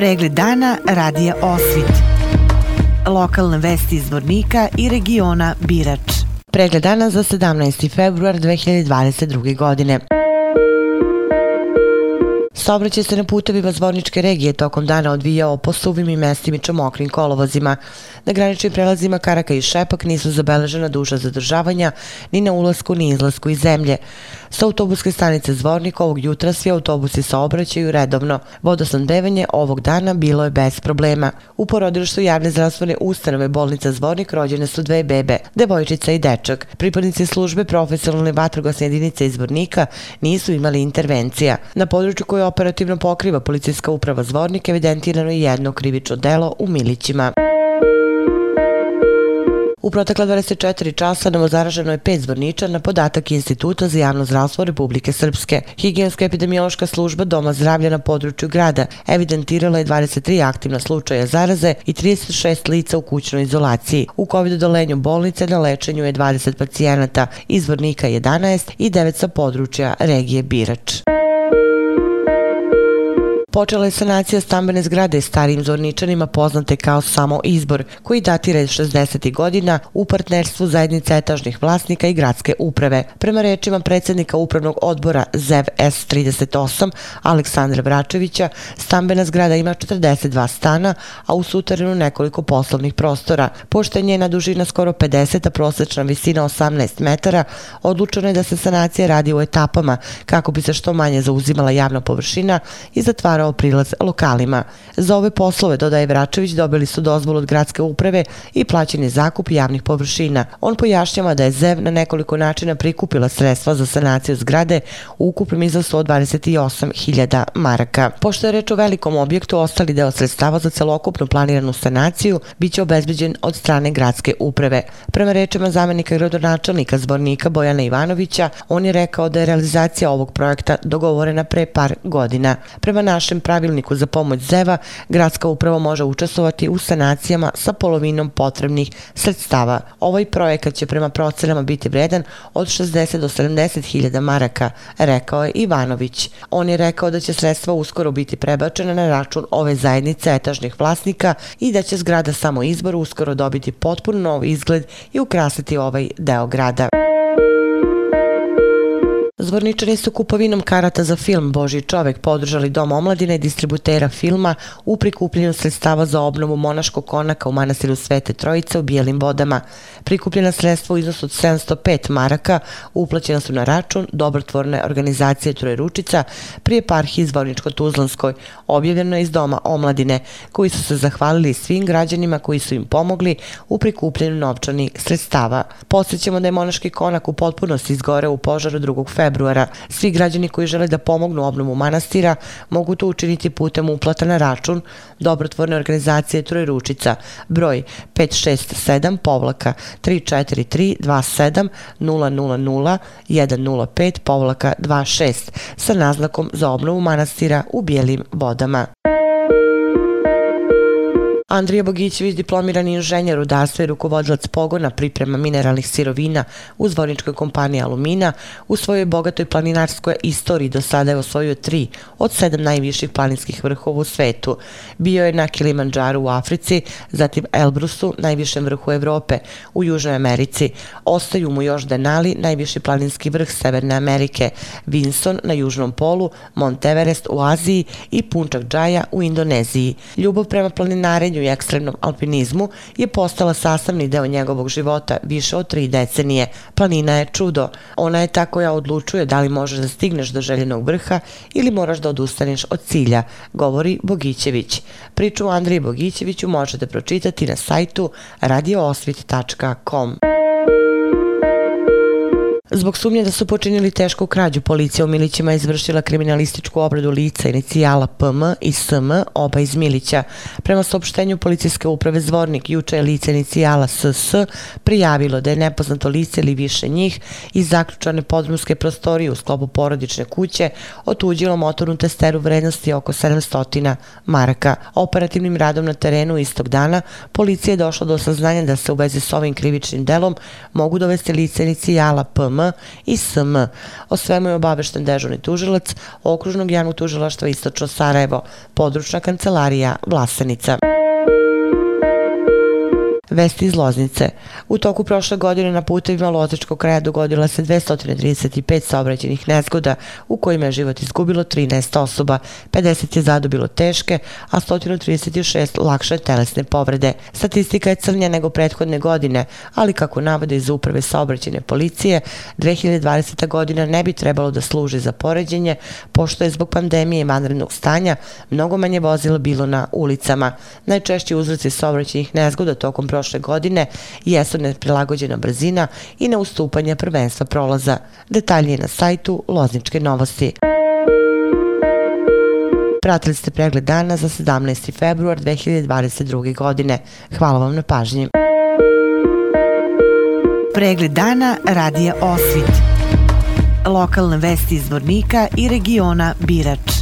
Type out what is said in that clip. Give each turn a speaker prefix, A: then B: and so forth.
A: Pregled dana radija Osvit. Lokalne vesti iz Vornika i regiona Birač. Pregled dana za 17. februar 2022. godine. Saobraćaj se na putevima Zvorničke regije tokom dana odvijao po suvim i mestimičom okrim kolovozima. Na graničnim prelazima Karaka i Šepak nisu zabeležena duža zadržavanja ni na ulasku ni izlasku iz zemlje. Sa autobuske stanice Zvornik ovog jutra svi autobusi saobraćaju redovno. Vodosnadbevanje ovog dana bilo je bez problema. U porodilištu javne zdravstvene ustanove bolnica Zvornik rođene su dve bebe, devojčica i dečak. Pripadnici službe profesionalne vatrogasne jedinice iz Zvornika nisu imali intervencija. Na području koje operativno pokriva policijska uprava Zvornik evidentirano je jedno krivično delo u Milićima. U protekla 24 časa novozaraženo je pet zvorniča na podatak Instituta za javno zdravstvo Republike Srpske. Higijenska epidemiološka služba Doma zdravlja na području grada evidentirala je 23 aktivna slučaja zaraze i 36 lica u kućnoj izolaciji. U COVID-odolenju bolnice na lečenju je 20 pacijenata, izvornika 11 i 9 sa područja regije Birač. Počela je sanacija stambene zgrade starim zorničanima poznate kao samo izbor, koji datira iz 60. godina u partnerstvu zajednice etažnih vlasnika i gradske uprave. Prema rečima predsjednika upravnog odbora ZEV S38 Aleksandra Vračevića, stambena zgrada ima 42 stana, a u suterenu nekoliko poslovnih prostora. Pošto je njena dužina skoro 50, a prosječna visina 18 metara, odlučeno je da se sanacija radi u etapama kako bi se što manje zauzimala javna površina i zatvara otvarao prilaz lokalima. Za ove poslove, dodaje Vračević, dobili su dozvolu od gradske uprave i plaćeni zakup javnih površina. On pojašnjava da je ZEV na nekoliko načina prikupila sredstva za sanaciju zgrade u ukupnom iznosu od 28.000 maraka. Pošto je reč o velikom objektu, ostali deo sredstava za celokupnu planiranu sanaciju biće obezbeđen od strane gradske uprave. Prema rečima zamenika gradonačelnika zbornika Bojana Ivanovića, on je rekao da je realizacija ovog projekta dogovorena pre par godina. Prema našim našem pravilniku za pomoć ZEVA, gradska uprava može učestovati u sanacijama sa polovinom potrebnih sredstava. Ovaj projekat će prema procenama biti vredan od 60 do 70 hiljada maraka, rekao je Ivanović. On je rekao da će sredstva uskoro biti prebačena na račun ove zajednice etažnih vlasnika i da će zgrada samo izbor uskoro dobiti potpuno nov izgled i ukrasiti ovaj deo grada. Zvorničani su kupovinom karata za film Boži čovek podržali Dom omladine i distributera filma u prikupljenju sredstava za obnovu monaškog konaka u manastiru Svete Trojice u Bijelim vodama. Prikupljena sredstva u iznosu od 705 maraka uplaćena su na račun dobrotvorne organizacije Troje pri prije parhi Zvorničko-Tuzlanskoj, objavljeno iz Doma omladine, koji su se zahvalili svim građanima koji su im pomogli u prikupljenju novčanih sredstava. Posjećamo da je monaški konak u potpunosti izgore u požaru 2. februara februara. Svi građani koji žele da pomognu obnovu manastira mogu to učiniti putem uplata na račun dobrotvorne organizacije Trojručica, broj 567 povlaka 343 27 000 105 povlaka 26 sa naznakom za obnovu manastira u bijelim vodama. Andrija Bogićević, diplomirani inženjer rudarstva i rukovodilac pogona priprema mineralnih sirovina u zvorničkoj kompaniji Alumina, u svojoj bogatoj planinarskoj istoriji do sada je osvojio tri od sedam najviših planinskih vrhova u svetu. Bio je na Kilimanđaru u Africi, zatim Elbrusu, najvišem vrhu Evrope, u Južnoj Americi. Ostaju mu još Denali, najviši planinski vrh Severne Amerike, Vinson na Južnom polu, Monteverest u Aziji i Punčak Džaja u Indoneziji. Ljubav prema planinarenju i ekstremnom alpinizmu je postala sastavni deo njegovog života više od tri decenije. Planina je čudo. Ona je ta koja odlučuje da li možeš da stigneš do željenog vrha ili moraš da odustaneš od cilja, govori Bogićević. Priču o Andriji Bogićeviću možete pročitati na sajtu radioosvit.com. Zbog sumnje da su počinili tešku krađu, policija u Milićima izvršila kriminalističku obradu lica inicijala PM i SM, oba iz Milića. Prema saopštenju policijske uprave Zvornik, juče je lice inicijala SS prijavilo da je nepoznato lice ili više njih iz zaključane podrumske prostorije u sklopu porodične kuće otuđilo motornu testeru vrednosti oko 700 maraka. Operativnim radom na terenu istog dana policija je došla do saznanja da se u vezi s ovim krivičnim delom mogu dovesti lice inicijala PM I SM. O svemu je obavešten dežurni tužilac okružnog javnog tužilaštva Istočno Sarajevo, područna kancelarija Vlasenica. Vesti iz Loznice. U toku prošle godine na putevima Lozičkog kraja dogodila se 235 saobraćenih nezgoda u kojima je život izgubilo 13 osoba, 50 je zadobilo teške, a 136 lakše telesne povrede. Statistika je crnja nego prethodne godine, ali kako navode iz uprave saobraćene policije, 2020. godina ne bi trebalo da služi za poređenje, pošto je zbog pandemije i vanrednog stanja mnogo manje vozila bilo na ulicama. Najčešći uzroci saobraćenih nezgoda tokom prošle prošle godine jesu neprilagođena brzina i neustupanje prvenstva prolaza. Detalje na sajtu Lozničke novosti. Pratili ste pregled dana za 17. februar 2022. godine. Hvala vam na pažnji. Pregled dana radija Osvit. Lokalne vesti iz Vornika i regiona Birač.